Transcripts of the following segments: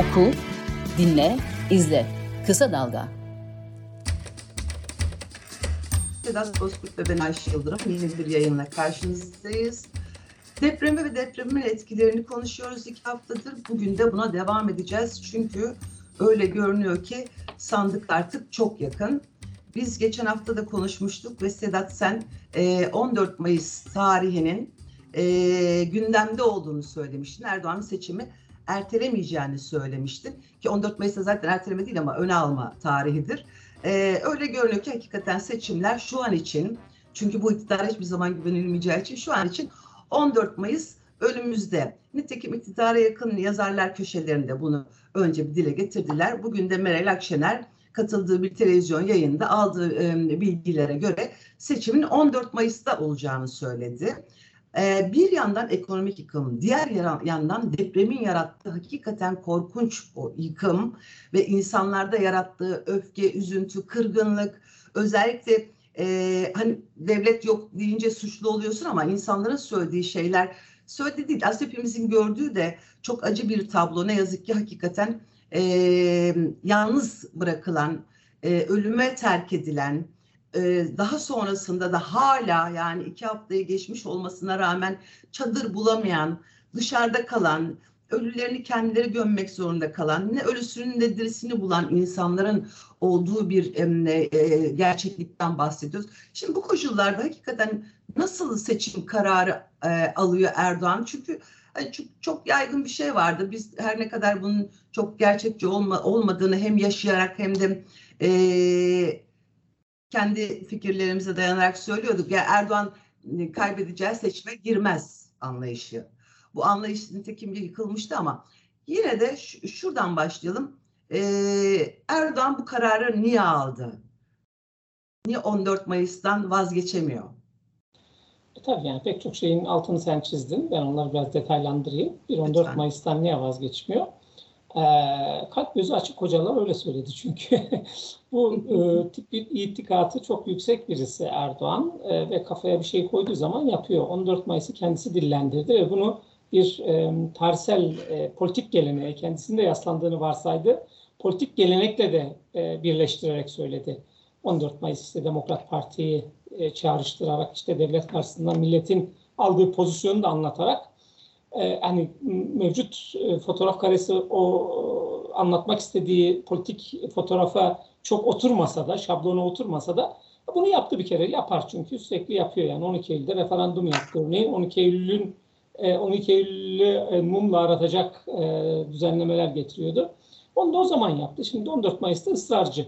Oku, dinle, izle. Kısa Dalga. Sedat Bozkurt ve ben Ayşe Yıldırım yeni bir yayınla karşınızdayız. Depremi ve depremin etkilerini konuşuyoruz iki haftadır. Bugün de buna devam edeceğiz. Çünkü öyle görünüyor ki sandık artık çok yakın. Biz geçen hafta da konuşmuştuk ve Sedat sen 14 Mayıs tarihinin gündemde olduğunu söylemiştin. Erdoğan'ın seçimi ertelemeyeceğini söylemiştin. Ki 14 Mayıs'ta zaten erteleme değil ama öne alma tarihidir. Ee, öyle görünüyor ki hakikaten seçimler şu an için çünkü bu iktidara hiçbir zaman güvenilmeyeceği için şu an için 14 Mayıs önümüzde. Nitekim iktidara yakın yazarlar köşelerinde bunu önce bir dile getirdiler. Bugün de Meral Akşener katıldığı bir televizyon yayında aldığı e, bilgilere göre seçimin 14 Mayıs'ta olacağını söyledi. Ee, bir yandan ekonomik yıkım, diğer yandan depremin yarattığı hakikaten korkunç o yıkım ve insanlarda yarattığı öfke, üzüntü, kırgınlık, özellikle e, hani devlet yok deyince suçlu oluyorsun ama insanların söylediği şeyler söylediği değil. Aslında hepimizin gördüğü de çok acı bir tablo. Ne yazık ki hakikaten e, yalnız bırakılan, e, ölüme terk edilen, daha sonrasında da hala yani iki haftayı geçmiş olmasına rağmen çadır bulamayan, dışarıda kalan, ölülerini kendileri gömmek zorunda kalan, ne ölüsünün ne dirisini bulan insanların olduğu bir e, gerçeklikten bahsediyoruz. Şimdi bu koşullarda hakikaten nasıl seçim kararı e, alıyor Erdoğan? Çünkü hani çok, çok yaygın bir şey vardı. Biz her ne kadar bunun çok gerçekçi olma, olmadığını hem yaşayarak hem de e, kendi fikirlerimize dayanarak söylüyorduk. Ya Erdoğan e, kaybedeceği seçime girmez anlayışı. Bu anlayış nitekim yıkılmıştı ama yine de şuradan başlayalım. Ee, Erdoğan bu kararı niye aldı? Niye 14 Mayıs'tan vazgeçemiyor? E tabii yani pek çok şeyin altını sen çizdin. Ben onları biraz detaylandırayım. Bir 14 Lütfen. Mayıs'tan niye vazgeçmiyor? E, kalp gözü açık hocalar öyle söyledi çünkü. Bu e, tip bir itikatı çok yüksek birisi Erdoğan e, ve kafaya bir şey koyduğu zaman yapıyor. 14 Mayıs'ı kendisi dillendirdi ve bunu bir e, tarihsel e, politik geleneğe kendisinde yaslandığını varsaydı. Politik gelenekle de e, birleştirerek söyledi. 14 Mayıs işte Demokrat Parti'yi e, çağrıştırarak işte devlet karşısında milletin aldığı pozisyonu da anlatarak e, hani mevcut e, fotoğraf karesi o anlatmak istediği politik fotoğrafa çok oturmasa da, şablona oturmasa da bunu yaptı bir kere. Yapar çünkü sürekli yapıyor yani. 12 Eylül'de referandum yaptı örneğin. 12 Eylül'ün 12 Eylül'ü mumla aratacak düzenlemeler getiriyordu. Onu da o zaman yaptı. Şimdi 14 Mayıs'ta ısrarcı.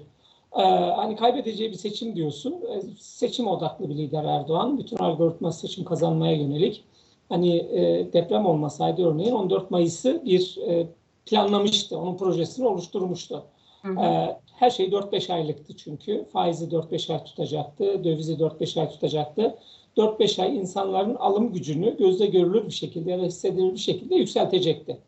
hani kaybedeceği bir seçim diyorsun. seçim odaklı bir lider Erdoğan. Bütün algoritma seçim kazanmaya yönelik hani e, deprem olmasaydı örneğin 14 Mayıs'ı bir e, planlamıştı. Onun projesini oluşturmuştu. Hı hı. E, her şey 4-5 aylıktı çünkü. Faizi 4-5 ay tutacaktı, dövizi 4-5 ay tutacaktı. 4-5 ay insanların alım gücünü gözle görülür bir şekilde ya da hissedilir bir şekilde yükseltecekti.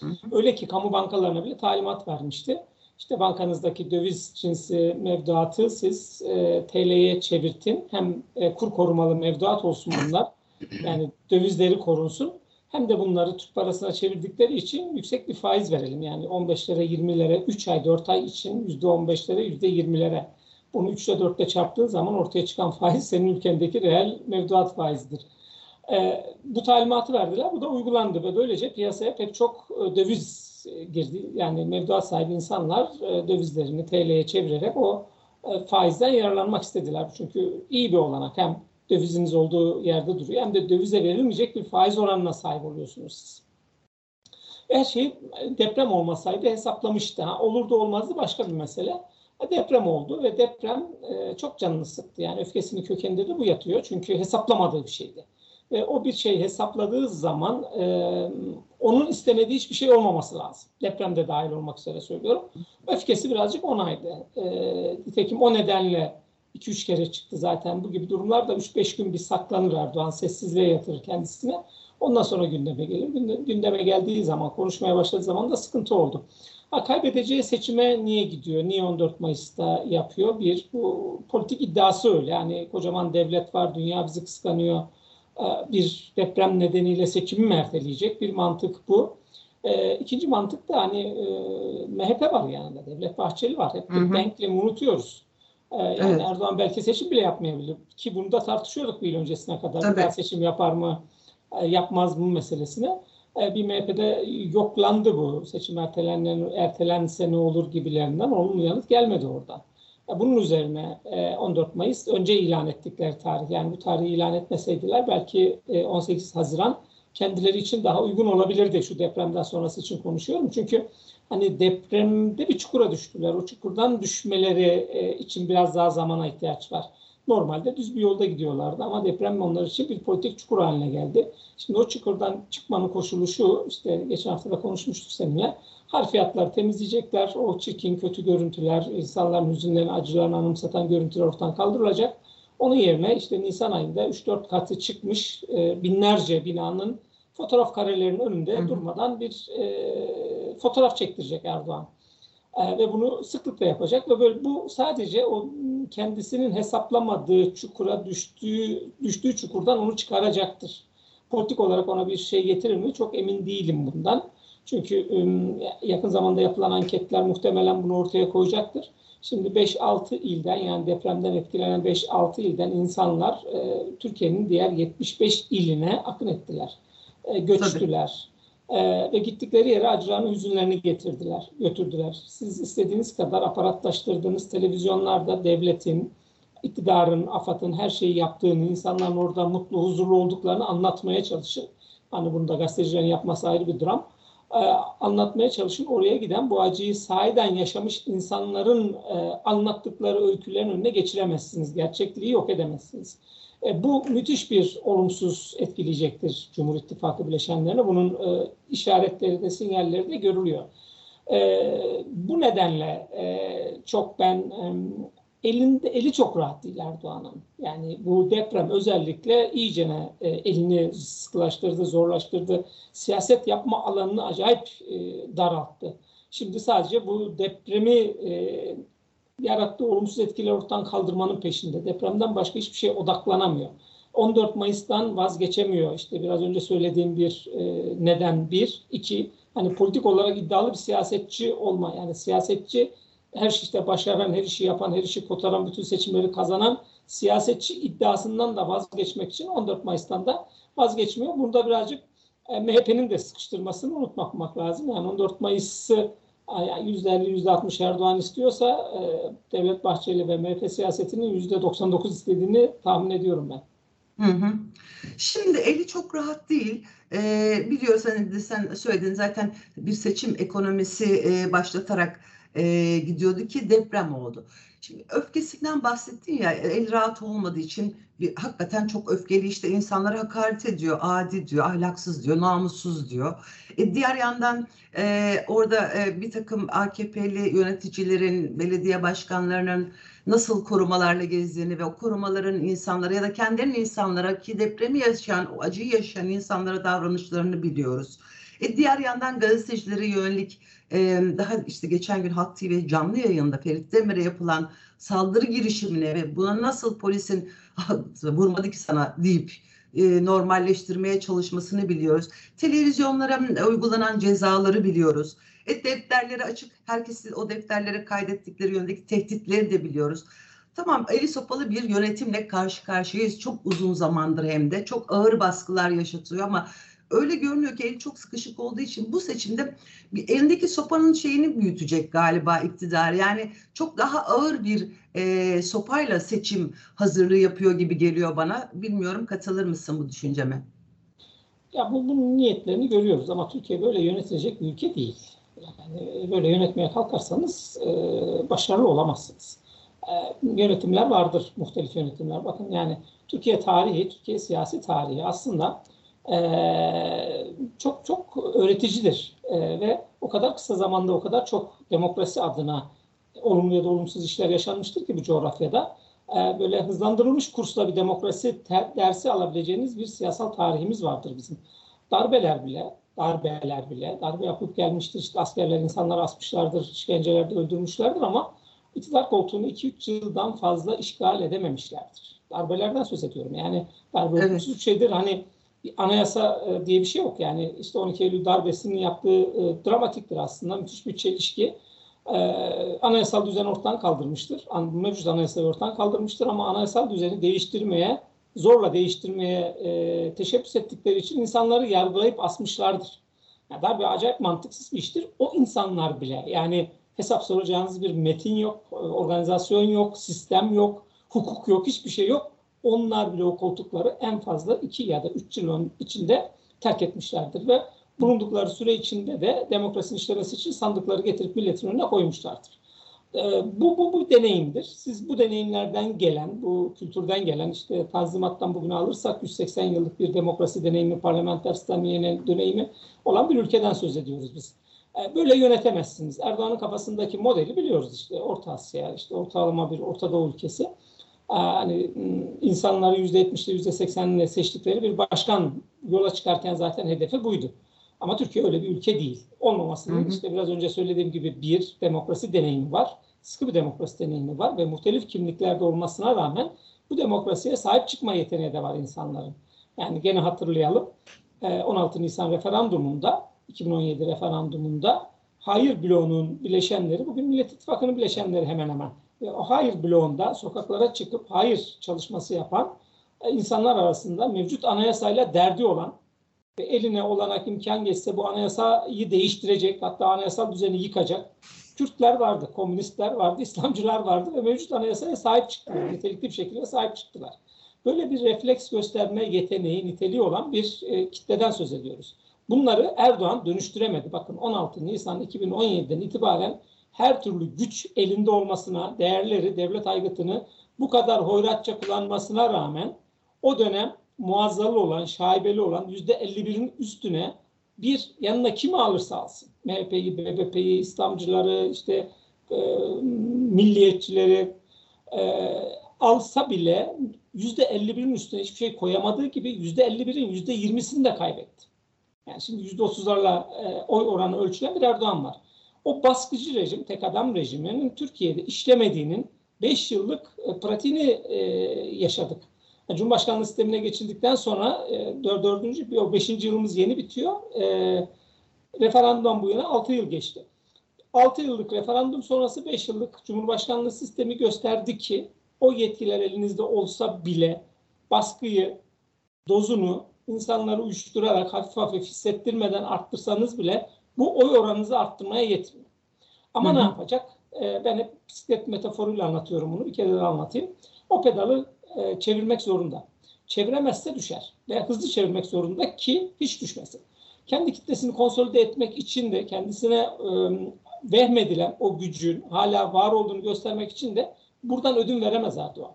Hı hı. Öyle ki kamu bankalarına bile talimat vermişti. İşte bankanızdaki döviz cinsi mevduatı siz e, TL'ye çevirtin. Hem e, kur korumalı mevduat olsun bunlar. Yani dövizleri korunsun. Hem de bunları Türk parasına çevirdikleri için yüksek bir faiz verelim. Yani 15'lere 20'lere 3 ay 4 ay için %15'lere %20'lere. Bunu 3 ile 4 ile çarptığın zaman ortaya çıkan faiz senin ülkendeki reel mevduat faizidir. Ee, bu talimatı verdiler. Bu da uygulandı ve böylece piyasaya pek çok e, döviz e, girdi. Yani mevduat sahibi insanlar e, dövizlerini TL'ye çevirerek o faizden yararlanmak istediler. Çünkü iyi bir olanak. Hem döviziniz olduğu yerde duruyor. Hem de dövize verilmeyecek bir faiz oranına sahip oluyorsunuz siz. Her şey deprem olmasaydı hesaplamıştı. Ha, olurdu olmazdı başka bir mesele. Deprem oldu ve deprem e, çok canını sıktı. Yani öfkesinin kökeninde de bu yatıyor. Çünkü hesaplamadığı bir şeydi. Ve o bir şey hesapladığı zaman e, onun istemediği hiçbir şey olmaması lazım. Depremde dahil olmak üzere söylüyorum. Öfkesi birazcık onaydı. E, nitekim o nedenle 2-3 kere çıktı zaten bu gibi durumlar da 3-5 gün bir saklanır Erdoğan sessizliğe yatırır kendisine. Ondan sonra gündeme gelir. Gündeme geldiği zaman, konuşmaya başladığı zaman da sıkıntı oldu. Ha, kaybedeceği seçime niye gidiyor? Niye 14 Mayıs'ta yapıyor? Bir, bu politik iddiası öyle. Yani kocaman devlet var, dünya bizi kıskanıyor. Ee, bir deprem nedeniyle seçimi mi erteleyecek? Bir mantık bu. E, ikinci mantık da hani e, MHP var yanında, Devlet Bahçeli var. Hep Hı hı. denklemi unutuyoruz. E, yani Evet. Erdoğan belki seçim bile yapmayabilir. Ki bunu da tartışıyorduk bir yıl öncesine kadar. Tabii. Daha seçim yapar mı, e, yapmaz mı meselesine. E, bir MHP'de yoklandı bu. Seçim ertelen, ertelense ne olur gibilerinden. Olumlu yanıt gelmedi oradan. Ya Bunun üzerine e, 14 Mayıs önce ilan ettikleri tarih. Yani bu tarihi ilan etmeseydiler belki e, 18 Haziran kendileri için daha uygun olabilirdi şu depremden sonrası için konuşuyorum. Çünkü hani depremde bir çukura düştüler. O çukurdan düşmeleri e, için biraz daha zamana ihtiyaç var. Normalde düz bir yolda gidiyorlardı ama deprem onlar için bir politik çukur haline geldi. Şimdi o çukurdan çıkmanın koşulu şu, işte geçen hafta da konuşmuştuk seninle. Harfiyatlar temizleyecekler, o çirkin, kötü görüntüler, insanların hüzünlerini, acılarını anımsatan görüntüler ortadan kaldırılacak. Onun yerine işte Nisan ayında 3-4 katı çıkmış e, binlerce binanın fotoğraf karelerinin önünde Hı durmadan bir e, fotoğraf çektirecek Erdoğan. E, ve bunu sıklıkla yapacak ve böyle bu sadece o kendisinin hesaplamadığı çukura düştüğü düştüğü çukurdan onu çıkaracaktır. Politik olarak ona bir şey getirir mi? Çok emin değilim bundan. Çünkü yakın zamanda yapılan anketler muhtemelen bunu ortaya koyacaktır. Şimdi 5-6 ilden yani depremden etkilenen 5-6 ilden insanlar e, Türkiye'nin diğer 75 iline akın ettiler. E, göçtüler. E, ve gittikleri yere acılarını, hüzünlerini getirdiler, götürdüler. Siz istediğiniz kadar aparatlaştırdığınız televizyonlarda devletin, iktidarın, AFAD'ın her şeyi yaptığını, insanların orada mutlu, huzurlu olduklarını anlatmaya çalışın. Hani bunu da gazetecilerin yapması ayrı bir dram. Ee, anlatmaya çalışın. Oraya giden bu acıyı sahiden yaşamış insanların e, anlattıkları öykülerin önüne geçiremezsiniz. Gerçekliği yok edemezsiniz. E, bu müthiş bir olumsuz etkileyecektir Cumhur İttifakı bileşenlerine. Bunun e, işaretleri de sinyalleri de görülüyor. E, bu nedenle e, çok ben e, elinde eli çok rahat değil Erdoğan'ın. Yani bu deprem özellikle iyicene e, elini sıkılaştırdı, zorlaştırdı. Siyaset yapma alanını acayip e, daralttı. Şimdi sadece bu depremi e, yarattığı olumsuz etkileri ortadan kaldırmanın peşinde. Depremden başka hiçbir şeye odaklanamıyor. 14 Mayıs'tan vazgeçemiyor. İşte biraz önce söylediğim bir e, neden bir. iki hani politik olarak iddialı bir siyasetçi olma. Yani siyasetçi her işte başaran, her işi yapan, her işi kotaran, bütün seçimleri kazanan siyasetçi iddiasından da vazgeçmek için 14 Mayıs'tan da vazgeçmiyor. Burada birazcık e, MHP'nin de sıkıştırmasını unutmamak lazım. Yani 14 Mayıs'ı yani %50, %60 Erdoğan istiyorsa e, Devlet Bahçeli ve MHP siyasetinin %99 istediğini tahmin ediyorum ben. Şimdi eli çok rahat değil. Ee, biliyoruz hani sen söyledin zaten bir seçim ekonomisi e, başlatarak e, gidiyordu ki deprem oldu. Şimdi öfkesinden bahsettin ya el rahat olmadığı için bir, hakikaten çok öfkeli işte insanlara hakaret ediyor, adi diyor, ahlaksız diyor, namussuz diyor. E, diğer yandan e, orada e, bir takım AKP'li yöneticilerin, belediye başkanlarının nasıl korumalarla gezdiğini ve o korumaların insanlara ya da kendilerinin insanlara ki depremi yaşayan, o acıyı yaşayan insanlara davranışlarını biliyoruz. E diğer yandan gazetecilere yönelik e, daha işte geçen gün Halk TV canlı yayında Ferit Demir'e yapılan saldırı girişimine ve buna nasıl polisin vurmadı ki sana deyip e, normalleştirmeye çalışmasını biliyoruz. Televizyonlara uygulanan cezaları biliyoruz. E, defterleri açık, herkesi o defterlere kaydettikleri yönündeki tehditleri de biliyoruz. Tamam eli sopalı bir yönetimle karşı karşıyayız. Çok uzun zamandır hem de çok ağır baskılar yaşatıyor ama öyle görünüyor ki eli çok sıkışık olduğu için bu seçimde elindeki sopanın şeyini büyütecek galiba iktidar. Yani çok daha ağır bir e, sopayla seçim hazırlığı yapıyor gibi geliyor bana. Bilmiyorum katılır mısın bu düşünceme? Ya bu, bunun niyetlerini görüyoruz ama Türkiye böyle yönetilecek bir ülke değil. Yani böyle yönetmeye kalkarsanız e, başarılı olamazsınız. E, yönetimler vardır, muhtelif yönetimler. Bakın yani Türkiye tarihi, Türkiye siyasi tarihi aslında e, çok çok öğreticidir. E, ve o kadar kısa zamanda o kadar çok demokrasi adına olumlu ya da olumsuz işler yaşanmıştır ki bu coğrafyada. E, böyle hızlandırılmış kursla bir demokrasi dersi alabileceğiniz bir siyasal tarihimiz vardır bizim. Darbeler bile, darbeler bile, darbe yapıp gelmiştir. İşte askerler insanları asmışlardır, işkencelerde öldürmüşlerdir ama iktidar koltuğunu 2-3 yıldan fazla işgal edememişlerdir. Darbelerden söz ediyorum. Yani darbe Evet. şeydir. Hani bir anayasa e, diye bir şey yok. Yani işte 12 Eylül darbesinin yaptığı e, dramatiktir aslında. Müthiş bir çelişki. E, anayasal düzen ortadan kaldırmıştır. Mevcut anayasayı ortadan kaldırmıştır ama anayasal düzeni değiştirmeye, zorla değiştirmeye teşebbüs ettikleri için insanları yargılayıp asmışlardır. Yani darbe acayip mantıksız bir iştir. O insanlar bile yani hesap soracağınız bir metin yok, organizasyon yok, sistem yok, hukuk yok, hiçbir şey yok. Onlar bile o koltukları en fazla iki ya da üç yılın içinde terk etmişlerdir ve bulundukları süre içinde de demokrasinin işlemesi için sandıkları getirip milletin önüne koymuşlardır. Ee, bu, bu, bu deneyimdir. Siz bu deneyimlerden gelen, bu kültürden gelen, işte Tanzimat'tan bugün alırsak 180 yıllık bir demokrasi deneyimi, parlamenter sistem deneyimi olan bir ülkeden söz ediyoruz biz. Ee, böyle yönetemezsiniz. Erdoğan'ın kafasındaki modeli biliyoruz işte Orta Asya, işte ortalama bir Orta Doğu ülkesi. Ee, hani insanları %70'le %80'le seçtikleri bir başkan yola çıkarken zaten hedefi buydu. Ama Türkiye öyle bir ülke değil. Olmamasının hı hı. işte biraz önce söylediğim gibi bir demokrasi deneyimi var. Sıkı bir demokrasi deneyimi var ve muhtelif kimliklerde olmasına rağmen bu demokrasiye sahip çıkma yeteneği de var insanların. Yani gene hatırlayalım 16 e, Nisan referandumunda 2017 referandumunda hayır bloğunun bileşenleri bugün Millet İttifakı'nın bileşenleri hemen hemen. Ve o hayır bloğunda sokaklara çıkıp hayır çalışması yapan e, insanlar arasında mevcut anayasayla derdi olan ve eline olanak imkan geçse bu anayasayı değiştirecek hatta anayasal düzeni yıkacak Kürtler vardı, komünistler vardı, İslamcılar vardı ve mevcut anayasaya sahip çıktılar. Nitelikli bir şekilde sahip çıktılar. Böyle bir refleks gösterme yeteneği, niteliği olan bir e, kitleden söz ediyoruz. Bunları Erdoğan dönüştüremedi. Bakın 16 Nisan 2017'den itibaren her türlü güç elinde olmasına, değerleri, devlet aygıtını bu kadar hoyratça kullanmasına rağmen o dönem muazzalı olan, şaibeli olan yüzde 51'in üstüne bir yanına kimi alırsa alsın. MHP'yi, BBP'yi, İslamcıları, işte e, milliyetçileri e, alsa bile yüzde 51'in üstüne hiçbir şey koyamadığı gibi yüzde 51'in yüzde 20'sini de kaybetti. Yani şimdi yüzde 30'larla e, oy oranı ölçülen bir Erdoğan var. O baskıcı rejim, tek adam rejiminin Türkiye'de işlemediğinin 5 yıllık e, pratiğini e, yaşadık. Cumhurbaşkanlığı sistemine geçildikten sonra e, dördüncü, o beşinci yılımız yeni bitiyor. E, referandumdan bu yana altı yıl geçti. Altı yıllık referandum sonrası beş yıllık Cumhurbaşkanlığı sistemi gösterdi ki o yetkiler elinizde olsa bile baskıyı, dozunu insanları uyuşturarak hafif hafif hissettirmeden arttırsanız bile bu oy oranınızı arttırmaya yetmiyor. Ama hı hı. ne yapacak? Ee, ben hep bisiklet metaforuyla anlatıyorum bunu. Bir kere daha anlatayım. O pedalı e, çevirmek zorunda. Çeviremezse düşer. Veya hızlı çevirmek zorunda ki hiç düşmesin. Kendi kitlesini konsolide etmek için de kendisine e, vehmedilen o gücün hala var olduğunu göstermek için de buradan ödün veremez Erdoğan.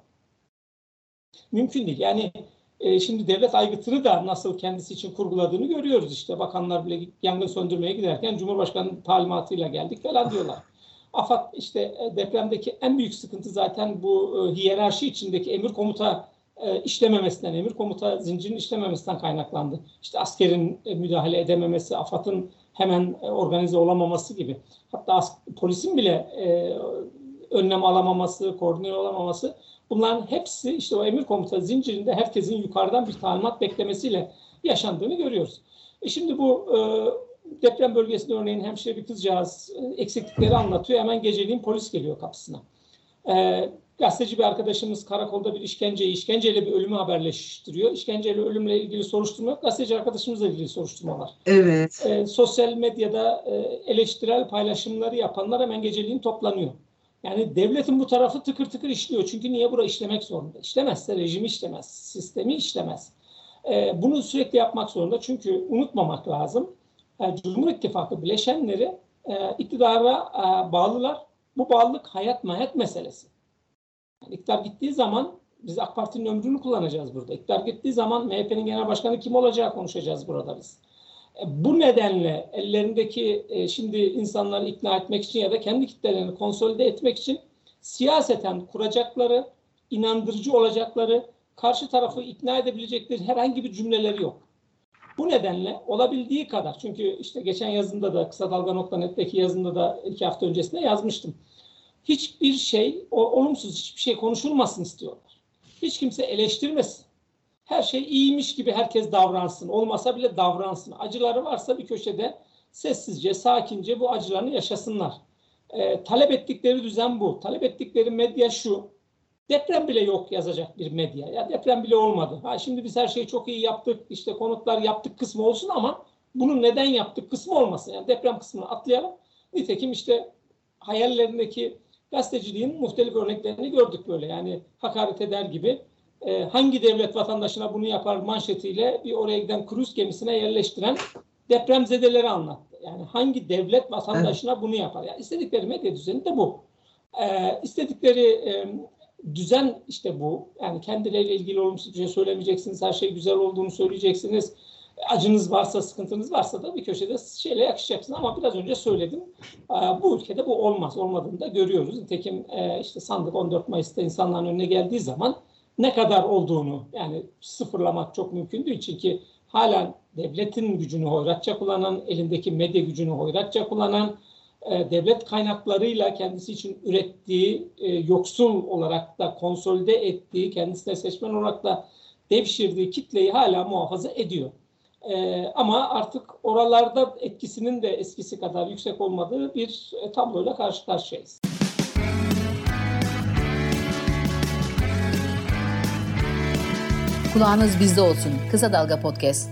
Mümkün değil. Yani e, şimdi devlet aygıtını da nasıl kendisi için kurguladığını görüyoruz işte. Bakanlar bile yangın söndürmeye giderken Cumhurbaşkanı talimatıyla geldik falan diyorlar. AFAD işte e, depremdeki en büyük sıkıntı zaten bu e, hiyerarşi içindeki emir komuta işlememesinden, emir komuta zincirinin işlememesinden kaynaklandı. İşte askerin müdahale edememesi, AFAD'ın hemen organize olamaması gibi. Hatta polisin bile önlem alamaması, koordine olamaması bunların hepsi işte o emir komuta zincirinde herkesin yukarıdan bir talimat beklemesiyle yaşandığını görüyoruz. E şimdi bu e, deprem bölgesinde örneğin hemşire bir kızcağız e, eksiklikleri anlatıyor. Hemen geceliğin polis geliyor kapısına. E, gazeteci bir arkadaşımız karakolda bir işkenceyi, işkenceyle bir ölümü haberleştiriyor. İşkenceyle ölümle ilgili soruşturma yok. Gazeteci arkadaşımızla ilgili soruşturma var. Evet. E, sosyal medyada e, eleştirel paylaşımları yapanlar hemen geceliğin toplanıyor. Yani devletin bu tarafı tıkır tıkır işliyor. Çünkü niye bura işlemek zorunda? İşlemezse rejimi işlemez, sistemi işlemez. E, bunu sürekli yapmak zorunda. Çünkü unutmamak lazım e, Cumhur İttifakı bileşenleri e, iktidara e, bağlılar. Bu bağlılık hayat mayat meselesi. Yani iktidar gittiği zaman biz AK Parti'nin ömrünü kullanacağız burada. İktidar gittiği zaman MHP'nin genel başkanı kim olacağı konuşacağız burada biz. Bu nedenle ellerindeki e, şimdi insanları ikna etmek için ya da kendi kitlelerini konsolide etmek için siyaseten kuracakları, inandırıcı olacakları, karşı tarafı ikna edebilecekleri herhangi bir cümleleri yok. Bu nedenle olabildiği kadar çünkü işte geçen yazında da kısa dalga.net'teki yazında da iki hafta öncesinde yazmıştım. Hiçbir şey olumsuz hiçbir şey konuşulmasın istiyorlar. Hiç kimse eleştirmesin. Her şey iyiymiş gibi herkes davransın. Olmasa bile davransın. Acıları varsa bir köşede sessizce, sakince bu acılarını yaşasınlar. E, talep ettikleri düzen bu. Talep ettikleri medya şu. Deprem bile yok yazacak bir medya. Ya deprem bile olmadı. Ha şimdi biz her şeyi çok iyi yaptık. İşte konutlar yaptık kısmı olsun ama bunun neden yaptık kısmı olmasın. Yani deprem kısmını atlayalım. Nitekim işte hayallerindeki gazeteciliğin muhtelif örneklerini gördük böyle. Yani hakaret eder gibi e, hangi devlet vatandaşına bunu yapar manşetiyle bir oraya giden kruz gemisine yerleştiren depremzedeleri anlattı. Yani hangi devlet vatandaşına evet. bunu yapar? Yani istedikleri medya düzeni de bu. E, istedikleri e, düzen işte bu. Yani kendileriyle ilgili olumsuz bir şey söylemeyeceksiniz. Her şey güzel olduğunu söyleyeceksiniz. Acınız varsa, sıkıntınız varsa da bir köşede şeyle yakışacaksınız. Ama biraz önce söyledim. Bu ülkede bu olmaz. Olmadığını da görüyoruz. Nitekim işte sandık 14 Mayıs'ta insanların önüne geldiği zaman ne kadar olduğunu yani sıfırlamak çok mümkün değil. Çünkü halen devletin gücünü hoyratça kullanan, elindeki medya gücünü hoyratça kullanan, e, devlet kaynaklarıyla kendisi için ürettiği, e, yoksul olarak da konsolide ettiği, kendisine seçmen olarak da devşirdiği kitleyi hala muhafaza ediyor. E, ama artık oralarda etkisinin de eskisi kadar yüksek olmadığı bir tabloyla karşı karşıyayız. Kulağınız bizde olsun. Kısa Dalga Podcast.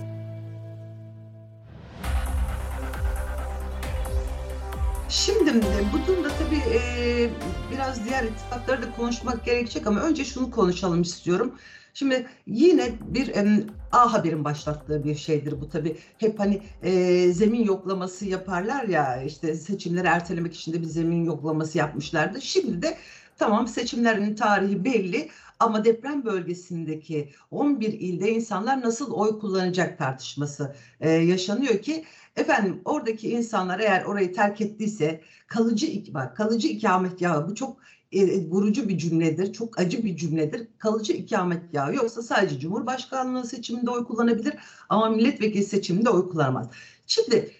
Şimdi bu durumda tabii e, biraz diğer ittifakları da konuşmak gerekecek ama önce şunu konuşalım istiyorum. Şimdi yine bir e, A Haber'in başlattığı bir şeydir bu tabii. Hep hani e, zemin yoklaması yaparlar ya işte seçimleri ertelemek için de bir zemin yoklaması yapmışlardı. Şimdi de tamam seçimlerin tarihi belli ama deprem bölgesindeki 11 ilde insanlar nasıl oy kullanacak tartışması e, yaşanıyor ki efendim oradaki insanlar eğer orayı terk ettiyse kalıcı bak kalıcı ikametgahı bu çok e, vurucu bir cümledir. Çok acı bir cümledir. Kalıcı ikametgahı yoksa sadece Cumhurbaşkanlığı seçiminde oy kullanabilir ama milletvekili seçiminde oy kullanamaz. Şimdi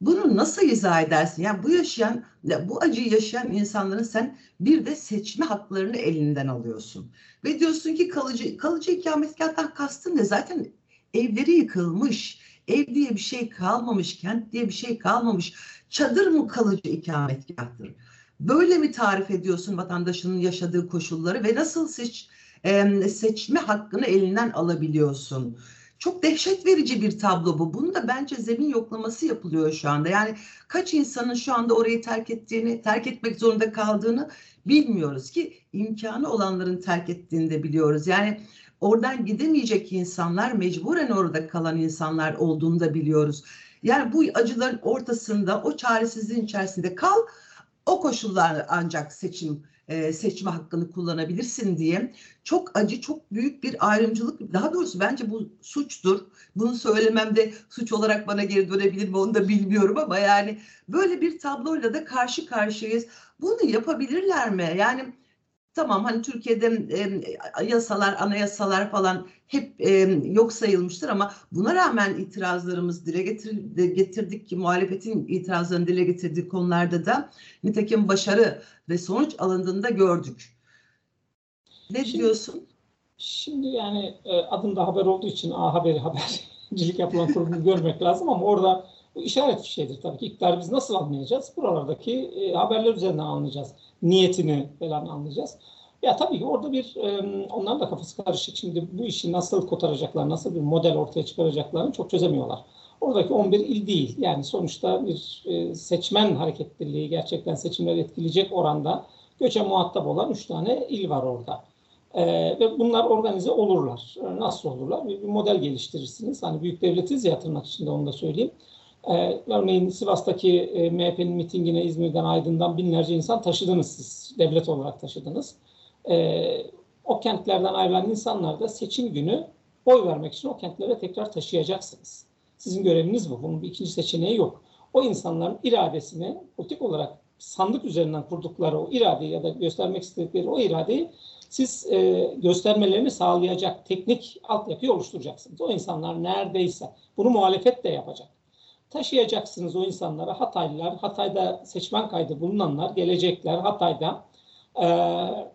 bunu nasıl izah edersin? Yani bu yaşayan, bu acıyı yaşayan insanların sen bir de seçme haklarını elinden alıyorsun. Ve diyorsun ki kalıcı, kalıcı ikametgahtan kastın ne? Zaten evleri yıkılmış, ev diye bir şey kalmamış, kent diye bir şey kalmamış. Çadır mı kalıcı ikametgahtır? Böyle mi tarif ediyorsun vatandaşının yaşadığı koşulları ve nasıl seç, seçme hakkını elinden alabiliyorsun? Çok dehşet verici bir tablo bu. Bunu da bence zemin yoklaması yapılıyor şu anda. Yani kaç insanın şu anda orayı terk ettiğini, terk etmek zorunda kaldığını bilmiyoruz ki imkanı olanların terk ettiğini de biliyoruz. Yani oradan gidemeyecek insanlar mecburen orada kalan insanlar olduğunu da biliyoruz. Yani bu acıların ortasında o çaresizliğin içerisinde kal o koşullar ancak seçim e, seçme hakkını kullanabilirsin diye çok acı, çok büyük bir ayrımcılık. Daha doğrusu bence bu suçtur. Bunu söylemem de suç olarak bana geri dönebilir mi onu da bilmiyorum ama yani böyle bir tabloyla da karşı karşıyayız. Bunu yapabilirler mi? Yani Tamam hani Türkiye'de e, yasalar, anayasalar falan hep e, yok sayılmıştır ama buna rağmen itirazlarımız dile getir, getirdik ki muhalefetin itirazlarını dile getirdiği konularda da nitekim başarı ve sonuç alındığında gördük. Ne şimdi, diyorsun? Şimdi yani e, adında haber olduğu için A Haberi habercilik yapılan kurumu görmek lazım ama orada işaret şeydir tabii ki. İktidarı biz nasıl anlayacağız? Buralardaki e, haberler üzerinden anlayacağız. Niyetini falan anlayacağız. Ya tabii ki orada bir, e, onların da kafası karışık. Şimdi bu işi nasıl kotaracaklar, nasıl bir model ortaya çıkaracaklarını çok çözemiyorlar. Oradaki 11 il değil. Yani sonuçta bir e, seçmen hareketliliği gerçekten seçimleri etkileyecek oranda göçe muhatap olan 3 tane il var orada. E, ve bunlar organize olurlar. Nasıl olurlar? Bir, bir model geliştirirsiniz. Hani büyük devletiz ya tırnak içinde onu da söyleyeyim. Ee, örneğin Sivas'taki e, MHP'nin mitingine İzmir'den, Aydın'dan binlerce insan taşıdınız siz. Devlet olarak taşıdınız. Ee, o kentlerden ayrılan insanlar da seçim günü oy vermek için o kentlere tekrar taşıyacaksınız. Sizin göreviniz bu. Bunun bir ikinci seçeneği yok. O insanların iradesini politik olarak sandık üzerinden kurdukları o iradeyi ya da göstermek istedikleri o iradeyi siz e, göstermelerini sağlayacak teknik altyapıyı oluşturacaksınız. O insanlar neredeyse bunu muhalefet de yapacak taşıyacaksınız o insanlara. Hataylılar, Hatay'da seçmen kaydı bulunanlar gelecekler. Hatay'da e,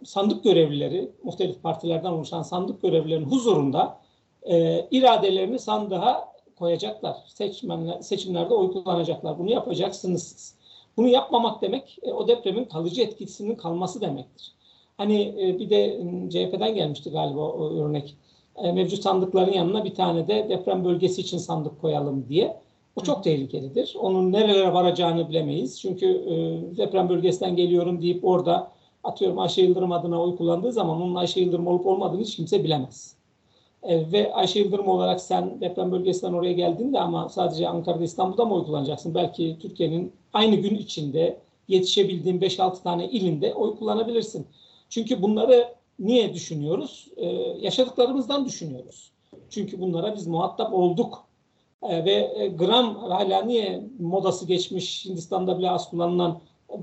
sandık görevlileri, muhtelif partilerden oluşan sandık görevlilerinin huzurunda e, iradelerini sandığa koyacaklar. Seçmenler, seçimlerde oy kullanacaklar. Bunu yapacaksınız siz. Bunu yapmamak demek e, o depremin kalıcı etkisinin kalması demektir. Hani e, bir de CHP'den gelmişti galiba o örnek. E, mevcut sandıkların yanına bir tane de deprem bölgesi için sandık koyalım diye. O çok tehlikelidir. Onun nerelere varacağını bilemeyiz. Çünkü e, deprem bölgesinden geliyorum deyip orada atıyorum Ayşe Yıldırım adına oy kullandığı zaman onun Ayşe Yıldırım olup olmadığını hiç kimse bilemez. E, ve Ayşe Yıldırım olarak sen deprem bölgesinden oraya geldiğinde ama sadece Ankara'da İstanbul'da mı oy kullanacaksın? Belki Türkiye'nin aynı gün içinde yetişebildiğin 5-6 tane ilinde oy kullanabilirsin. Çünkü bunları niye düşünüyoruz? Ee, yaşadıklarımızdan düşünüyoruz. Çünkü bunlara biz muhatap olduk. Ee, ve e, gram hala niye modası geçmiş Hindistan'da bile az kullanılan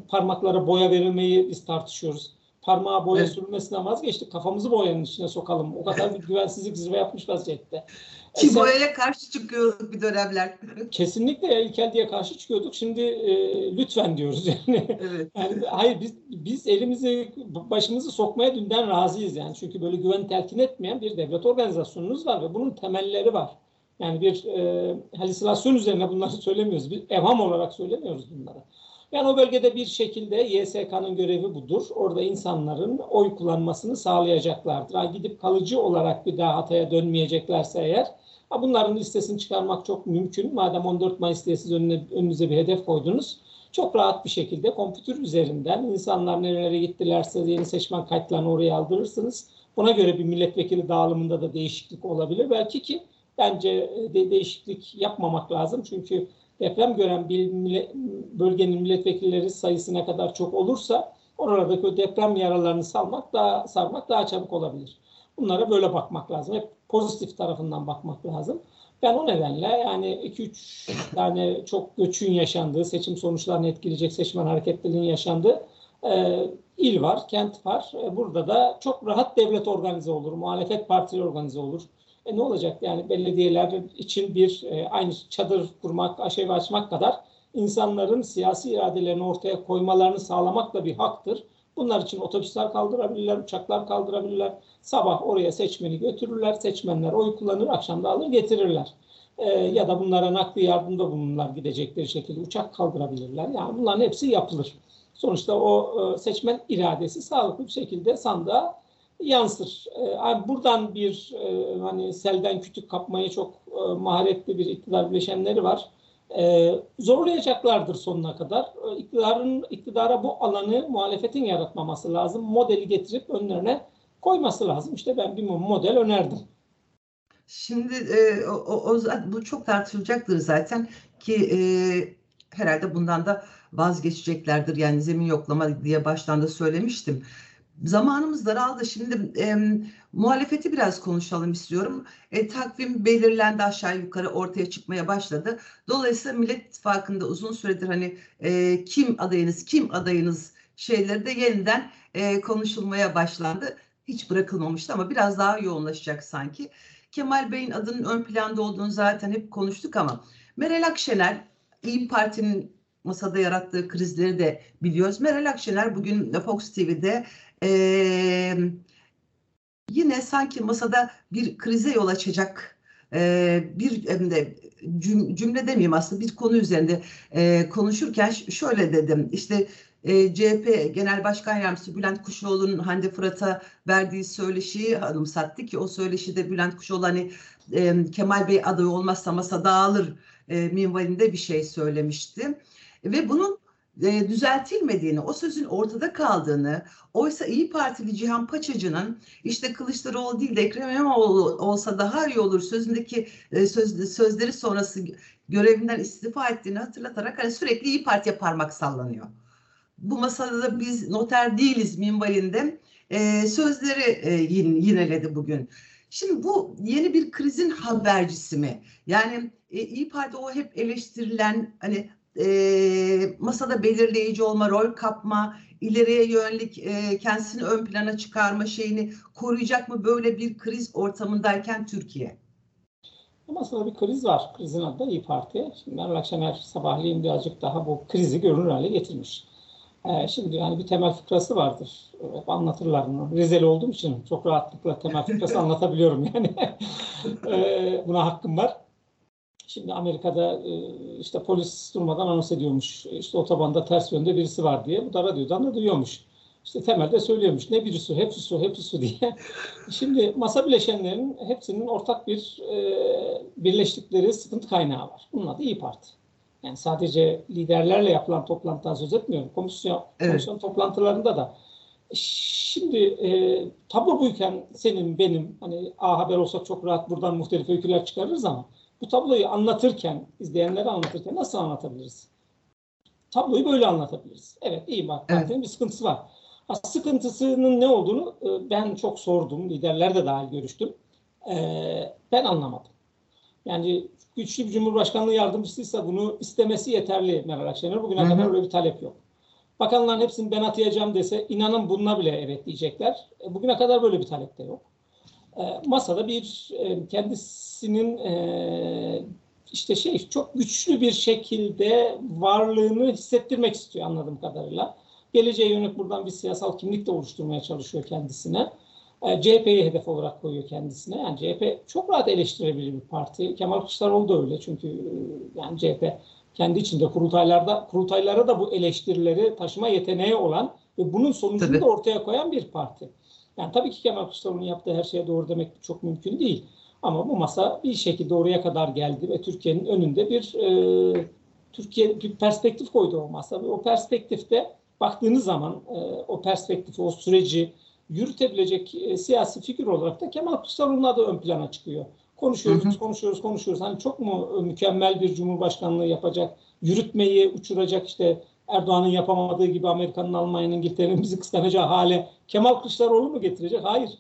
parmaklara boya verilmeyi biz tartışıyoruz. Parmağa boya evet. sürülmesinden vazgeçtik. Kafamızı boyanın içine sokalım. O kadar bir güvensizlik zirve yapmış vaziyette. Ki Sen, boyaya karşı çıkıyorduk bir dönemler. kesinlikle ilkel diye karşı çıkıyorduk. Şimdi e, lütfen diyoruz yani. Evet. yani. Hayır biz biz elimizi başımızı sokmaya dünden razıyız yani. Çünkü böyle güven telkin etmeyen bir devlet organizasyonunuz var ve bunun temelleri var. Yani bir e, halüsinasyon üzerine bunları söylemiyoruz. Bir evham olarak söylemiyoruz bunları. Yani o bölgede bir şekilde YSK'nın görevi budur. Orada insanların oy kullanmasını sağlayacaklardır. Ha, gidip kalıcı olarak bir daha Hatay'a dönmeyeceklerse eğer ha, bunların listesini çıkarmak çok mümkün. Madem 14 Mayıs diye siz önüne, önünüze bir hedef koydunuz. Çok rahat bir şekilde kompütür üzerinden insanlar nerelere gittilerse yeni seçmen kayıtlarını oraya aldırırsınız. Buna göre bir milletvekili dağılımında da değişiklik olabilir. Belki ki bence de değişiklik yapmamak lazım. Çünkü deprem gören bir bölgenin milletvekilleri sayısı ne kadar çok olursa oradaki deprem yaralarını salmak daha sarmak daha çabuk olabilir. Bunlara böyle bakmak lazım. Hep pozitif tarafından bakmak lazım. Ben o nedenle yani 2-3 tane çok göçün yaşandığı, seçim sonuçlarını etkileyecek seçmen hareketliliğinin yaşandığı e, il var, kent var. E, burada da çok rahat devlet organize olur, muhalefet partileri organize olur. E ne olacak yani belediyeler için bir e, aynı çadır kurmak, aşevi açmak kadar insanların siyasi iradelerini ortaya koymalarını sağlamak da bir haktır. Bunlar için otobüsler kaldırabilirler, uçaklar kaldırabilirler. Sabah oraya seçmeni götürürler, seçmenler oy kullanır, akşam da alır getirirler. E, ya da bunlara nakli yardımda bulunurlar gidecekleri şekilde uçak kaldırabilirler. Yani bunların hepsi yapılır. Sonuçta o e, seçmen iradesi sağlıklı bir şekilde sandığa yansır. E, buradan bir e, hani selden kütük kapmayı çok e, maharetli bir iktidar bileşenleri var. Zorlayacaklardır sonuna kadar. E, iktidara bu alanı muhalefetin yaratmaması lazım. Modeli getirip önlerine koyması lazım. İşte ben bir model önerdim. Şimdi e, o, o, bu çok tartışılacaktır zaten ki e, herhalde bundan da vazgeçeceklerdir. Yani zemin yoklama diye baştan da söylemiştim. Zamanımız daraldı. Şimdi e, muhalefeti biraz konuşalım istiyorum. E, takvim belirlendi aşağı yukarı ortaya çıkmaya başladı. Dolayısıyla Millet İttifakı'nda uzun süredir hani e, kim adayınız, kim adayınız şeyleri de yeniden e, konuşulmaya başlandı. Hiç bırakılmamıştı ama biraz daha yoğunlaşacak sanki. Kemal Bey'in adının ön planda olduğunu zaten hep konuştuk ama Meral Akşener İyi Parti'nin masada yarattığı krizleri de biliyoruz. Meral Akşener bugün Fox TV'de e, yine sanki masada bir krize yol açacak e, bir de cümle demeyeyim aslında bir konu üzerinde e, konuşurken şöyle dedim işte e, CHP Genel Başkan Yardımcısı Bülent Kuşoğlu'nun Hande Fırat'a verdiği söyleşiyi anımsattı ki o söyleşide Bülent Kuşoğlu hani e, Kemal Bey aday olmazsa masa dağılır e, minvalinde bir şey söylemişti. Ve bunun e, düzeltilmediğini, o sözün ortada kaldığını, oysa İyi Partili Cihan Paçacı'nın işte Kılıçdaroğlu değil de Ekrem İmamoğlu olsa daha iyi olur sözündeki e, söz, sözleri sonrası görevinden istifa ettiğini hatırlatarak hani sürekli İyi Parti'ye parmak sallanıyor. Bu masada da biz noter değiliz minvalinde e, sözleri e, yineledi bugün. Şimdi bu yeni bir krizin habercisi mi? Yani e, İyi Parti o hep eleştirilen hani e, masada belirleyici olma, rol kapma, ileriye yönelik e, kendisini ön plana çıkarma şeyini koruyacak mı böyle bir kriz ortamındayken Türkiye? Masada bir kriz var. Krizin adı da İyi Parti. Şimdi Meral Akşener sabahleyin birazcık daha bu krizi görünür hale getirmiş. E, şimdi yani bir temel fıkrası vardır. Hep anlatırlar bunu. Rizeli olduğum için çok rahatlıkla temel fıkrası anlatabiliyorum yani. e, buna hakkım var. Şimdi Amerika'da e, işte polis durmadan anons ediyormuş. İşte otobanda ters yönde birisi var diye. Bu da radyodan da duyuyormuş. İşte temelde söylüyormuş. Ne birisi, hepsi su, hepsi su diye. Şimdi masa bileşenlerin hepsinin ortak bir e, birleştikleri sıkıntı kaynağı var. Bunun adı İyi Parti. Yani sadece liderlerle yapılan toplantıdan söz etmiyorum. Komisyon, evet. komisyon toplantılarında da. Şimdi e, tablo buyken senin, benim, hani A Haber olsak çok rahat buradan muhtelif öyküler çıkarırız ama bu tabloyu anlatırken, izleyenlere anlatırken nasıl anlatabiliriz? Tabloyu böyle anlatabiliriz. Evet, iyi bak, evet. bir sıkıntısı var. Sıkıntısının ne olduğunu e, ben çok sordum, liderler de dahil görüştüm. E, ben anlamadım. Yani güçlü bir cumhurbaşkanlığı yardımcısıysa bunu istemesi yeterli Meral Akşener. Bugüne kadar öyle bir talep yok. Bakanların hepsini ben atayacağım dese inanın bununla bile evet diyecekler. E, bugüne kadar böyle bir talep de yok. Masada bir kendisinin işte şey çok güçlü bir şekilde varlığını hissettirmek istiyor anladığım kadarıyla. Geleceğe yönelik buradan bir siyasal kimlik de oluşturmaya çalışıyor kendisine. E, CHP'yi hedef olarak koyuyor kendisine. Yani CHP çok rahat eleştirebilir bir parti. Kemal Kılıçdaroğlu da öyle çünkü e, yani CHP kendi içinde kurultaylarda kurultaylara da bu eleştirileri taşıma yeteneği olan ve bunun sonucunu tabii. da ortaya koyan bir parti. Yani tabii ki Kemal Kılıçdaroğlu'nun yaptığı her şeye doğru demek çok mümkün değil. Ama bu masa bir şekilde oraya kadar geldi ve Türkiye'nin önünde bir e, Türkiye bir perspektif koydu o masa. Ve o perspektifte baktığınız zaman e, o perspektifi, o süreci yürütebilecek e, siyasi figür olarak da Kemal Kılıçdaroğlu'nun adı ön plana çıkıyor. Konuşuyoruz, hı hı. konuşuyoruz, konuşuyoruz. Hani çok mu mükemmel bir cumhurbaşkanlığı yapacak, yürütmeyi uçuracak işte Erdoğan'ın yapamadığı gibi Amerika'nın, Almanya'nın, İngiltere'nin bizi kıskanacağı hale Kemal Kılıçdaroğlu mu getirecek? Hayır.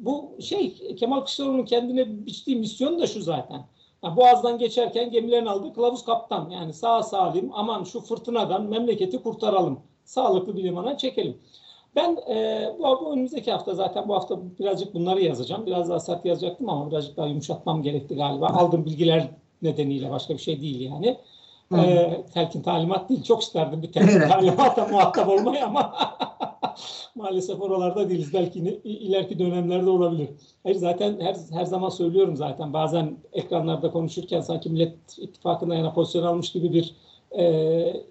Bu şey Kemal Kılıçdaroğlu'nun kendine biçtiği misyon da şu zaten. Yani Boğaz'dan geçerken gemilerin aldığı kılavuz kaptan. Yani sağ salim aman şu fırtınadan memleketi kurtaralım sağlıklı bir limana çekelim. Ben e, bu, bu önümüzdeki hafta zaten bu hafta birazcık bunları yazacağım. Biraz daha sert yazacaktım ama birazcık daha yumuşatmam gerekti galiba. Aldığım bilgiler nedeniyle başka bir şey değil yani. E, telkin talimat değil. Çok isterdim bir telkin talimata muhatap olmayı ama maalesef oralarda değiliz. Belki ileriki dönemlerde olabilir. Hayır zaten her, her zaman söylüyorum zaten. Bazen ekranlarda konuşurken sanki Millet İttifakı'na yana pozisyon almış gibi bir e,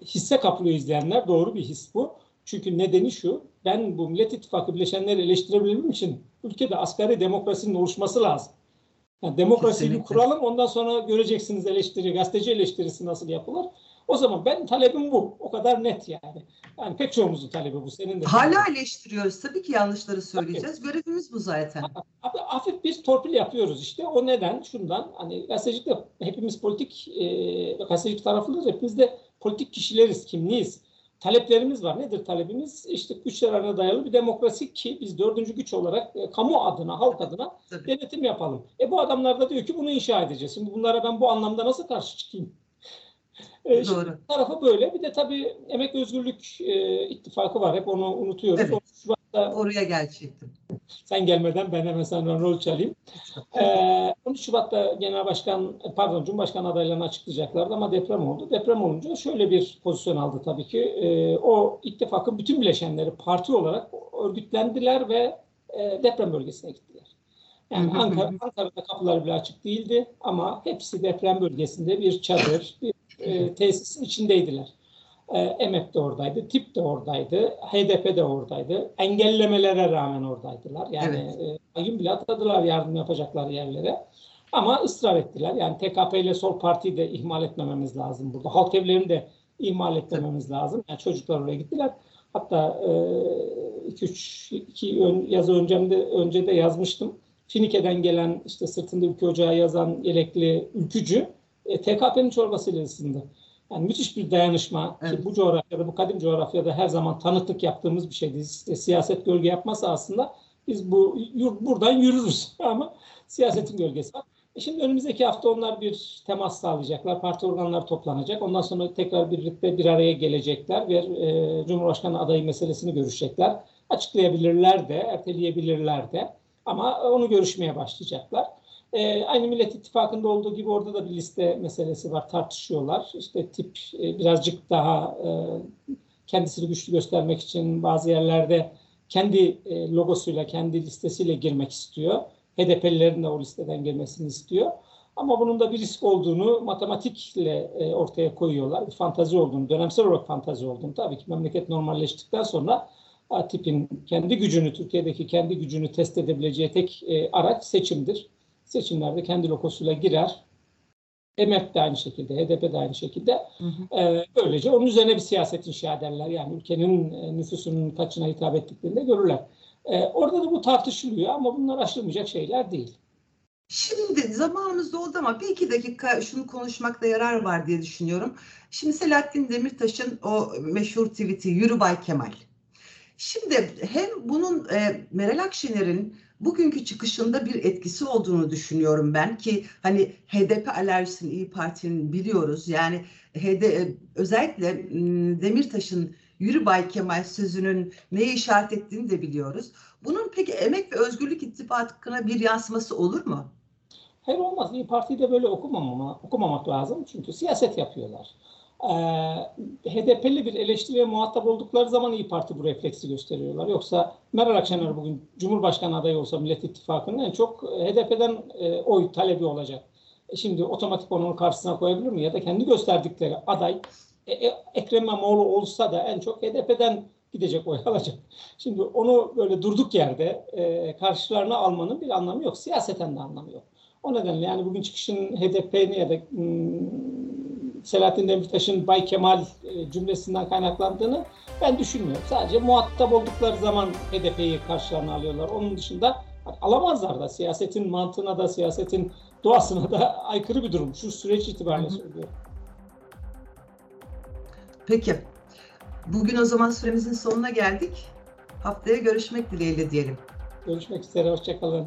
hisse kapılıyor izleyenler. Doğru bir his bu. Çünkü nedeni şu, ben bu Millet İttifakı bileşenleri eleştirebilmem için ülkede asgari demokrasinin oluşması lazım. Yani demokrasiyi bir kuralım ondan sonra göreceksiniz eleştiri, gazeteci eleştirisi nasıl yapılır. O zaman ben talebim bu. O kadar net yani. Yani pek çoğumuzun talebi bu. Senin de. Hala talebin. eleştiriyoruz. Tabii ki yanlışları söyleyeceğiz. Tabii. Görevimiz bu zaten. Abi, hafif bir torpil yapıyoruz işte. O neden? Şundan. Hani gazetecilikte hepimiz politik e, gazetecilik tarafındayız. Hepimiz de politik kişileriz, kimliyiz. Taleplerimiz var. Nedir talebimiz? İşte güçlerine dayalı bir demokrasi ki biz dördüncü güç olarak e, kamu adına, halk adına Tabii. denetim yapalım. E bu adamlar da diyor ki bunu inşa edeceğiz. Şimdi bunlara ben bu anlamda nasıl karşı çıkayım? E, Doğru. tarafı böyle. Bir de tabii Emek Özgürlük e, İttifakı var. Hep onu unutuyoruz. Evet. Oraya gelecektim. Sen gelmeden ben hemen sana rol çalayım. Ee, 13 Şubat'ta Genel Başkan, pardon Cumhurbaşkanı adaylarını açıklayacaklardı ama deprem oldu. Deprem olunca şöyle bir pozisyon aldı tabii ki. Ee, o ittifakın bütün bileşenleri parti olarak örgütlendiler ve e, deprem bölgesine gittiler. Yani Ankara, Ankara'da kapılar bile açık değildi ama hepsi deprem bölgesinde bir çadır, bir e, tesisin içindeydiler. E, EMEP de oradaydı, TİP de oradaydı, HDP de oradaydı. Engellemelere rağmen oradaydılar. Yani evet. e, bile atadılar yardım yapacakları yerlere. Ama ısrar ettiler. Yani TKP ile Sol Parti'yi de ihmal etmememiz lazım burada. Halk evlerini de ihmal etmememiz evet. lazım. Yani çocuklar oraya gittiler. Hatta 2-3 e, iki yaz önce de, önce de yazmıştım. Finike'den gelen işte sırtında ülke ocağı yazan yelekli ülkücü e, TKP'nin çorbasıyla ısındı. Yani müthiş bir dayanışma evet. ki bu coğrafyada, bu kadim coğrafyada her zaman tanıklık yaptığımız bir şeydi. İşte siyaset gölge yapmasa aslında biz bu buradan yürürüz ama siyasetin gölgesi var. E şimdi önümüzdeki hafta onlar bir temas sağlayacaklar. Parti organları toplanacak. Ondan sonra tekrar birlikte bir araya gelecekler ve e, Cumhurbaşkanı adayı meselesini görüşecekler. Açıklayabilirler de, erteleyebilirler de. Ama onu görüşmeye başlayacaklar. E, aynı Millet İttifakı'nda olduğu gibi orada da bir liste meselesi var tartışıyorlar. İşte tip e, birazcık daha e, kendisini güçlü göstermek için bazı yerlerde kendi e, logosuyla, kendi listesiyle girmek istiyor. HDP'lilerin de o listeden girmesini istiyor. Ama bunun da bir risk olduğunu matematikle e, ortaya koyuyorlar. Bir fantazi olduğunu, dönemsel olarak fantazi olduğunu. Tabii ki memleket normalleştikten sonra tipin kendi gücünü, Türkiye'deki kendi gücünü test edebileceği tek e, araç seçimdir. Seçimlerde kendi logosuyla girer. EMEP de aynı şekilde, HDP de aynı şekilde. Hı hı. E, böylece onun üzerine bir siyaset inşa ederler. Yani ülkenin e, nüfusunun kaçına hitap ettiklerini de görürler. E, orada da bu tartışılıyor ama bunlar aşılmayacak şeyler değil. Şimdi zamanımız doldu ama bir iki dakika şunu konuşmakta yarar var diye düşünüyorum. Şimdi Selahattin Demirtaş'ın o meşhur tweet'i Yürü Bay Kemal. Şimdi hem bunun e, Meral Akşener'in bugünkü çıkışında bir etkisi olduğunu düşünüyorum ben ki hani HDP alerjisini İyi Parti'nin biliyoruz. Yani HD, e, özellikle Demirtaş'ın Yürü Bay Kemal sözünün neye işaret ettiğini de biliyoruz. Bunun peki Emek ve Özgürlük İttifakı'na bir yansıması olur mu? Hayır olmaz. İyi Parti'yi de böyle okumamama, okumamak lazım. Çünkü siyaset yapıyorlar. Ee, HDP'li bir eleştiriye muhatap oldukları zaman İyi Parti bu refleksi gösteriyorlar. Yoksa Meral Akşener bugün Cumhurbaşkanı adayı olsa Millet İttifakı'nın en çok HDP'den e, oy talebi olacak. E şimdi otomatik onun karşısına koyabilir mi? Ya da kendi gösterdikleri aday e, e, Ekrem İmamoğlu olsa da en çok HDP'den gidecek oy alacak. Şimdi onu böyle durduk yerde e, karşılarına almanın bir anlamı yok. Siyaseten de anlamı yok. O nedenle yani bugün çıkışın HDP'ni ya da hmm, Selahattin Demirtaş'ın Bay Kemal e, cümlesinden kaynaklandığını ben düşünmüyorum. Sadece muhatap oldukları zaman HDP'yi karşılarına alıyorlar. Onun dışında alamazlar da siyasetin mantığına da siyasetin doğasına da aykırı bir durum. Şu süreç itibariyle söylüyorum. Peki. Bugün o zaman süremizin sonuna geldik. Haftaya görüşmek dileğiyle diyelim. Görüşmek üzere. Hoşçakalın.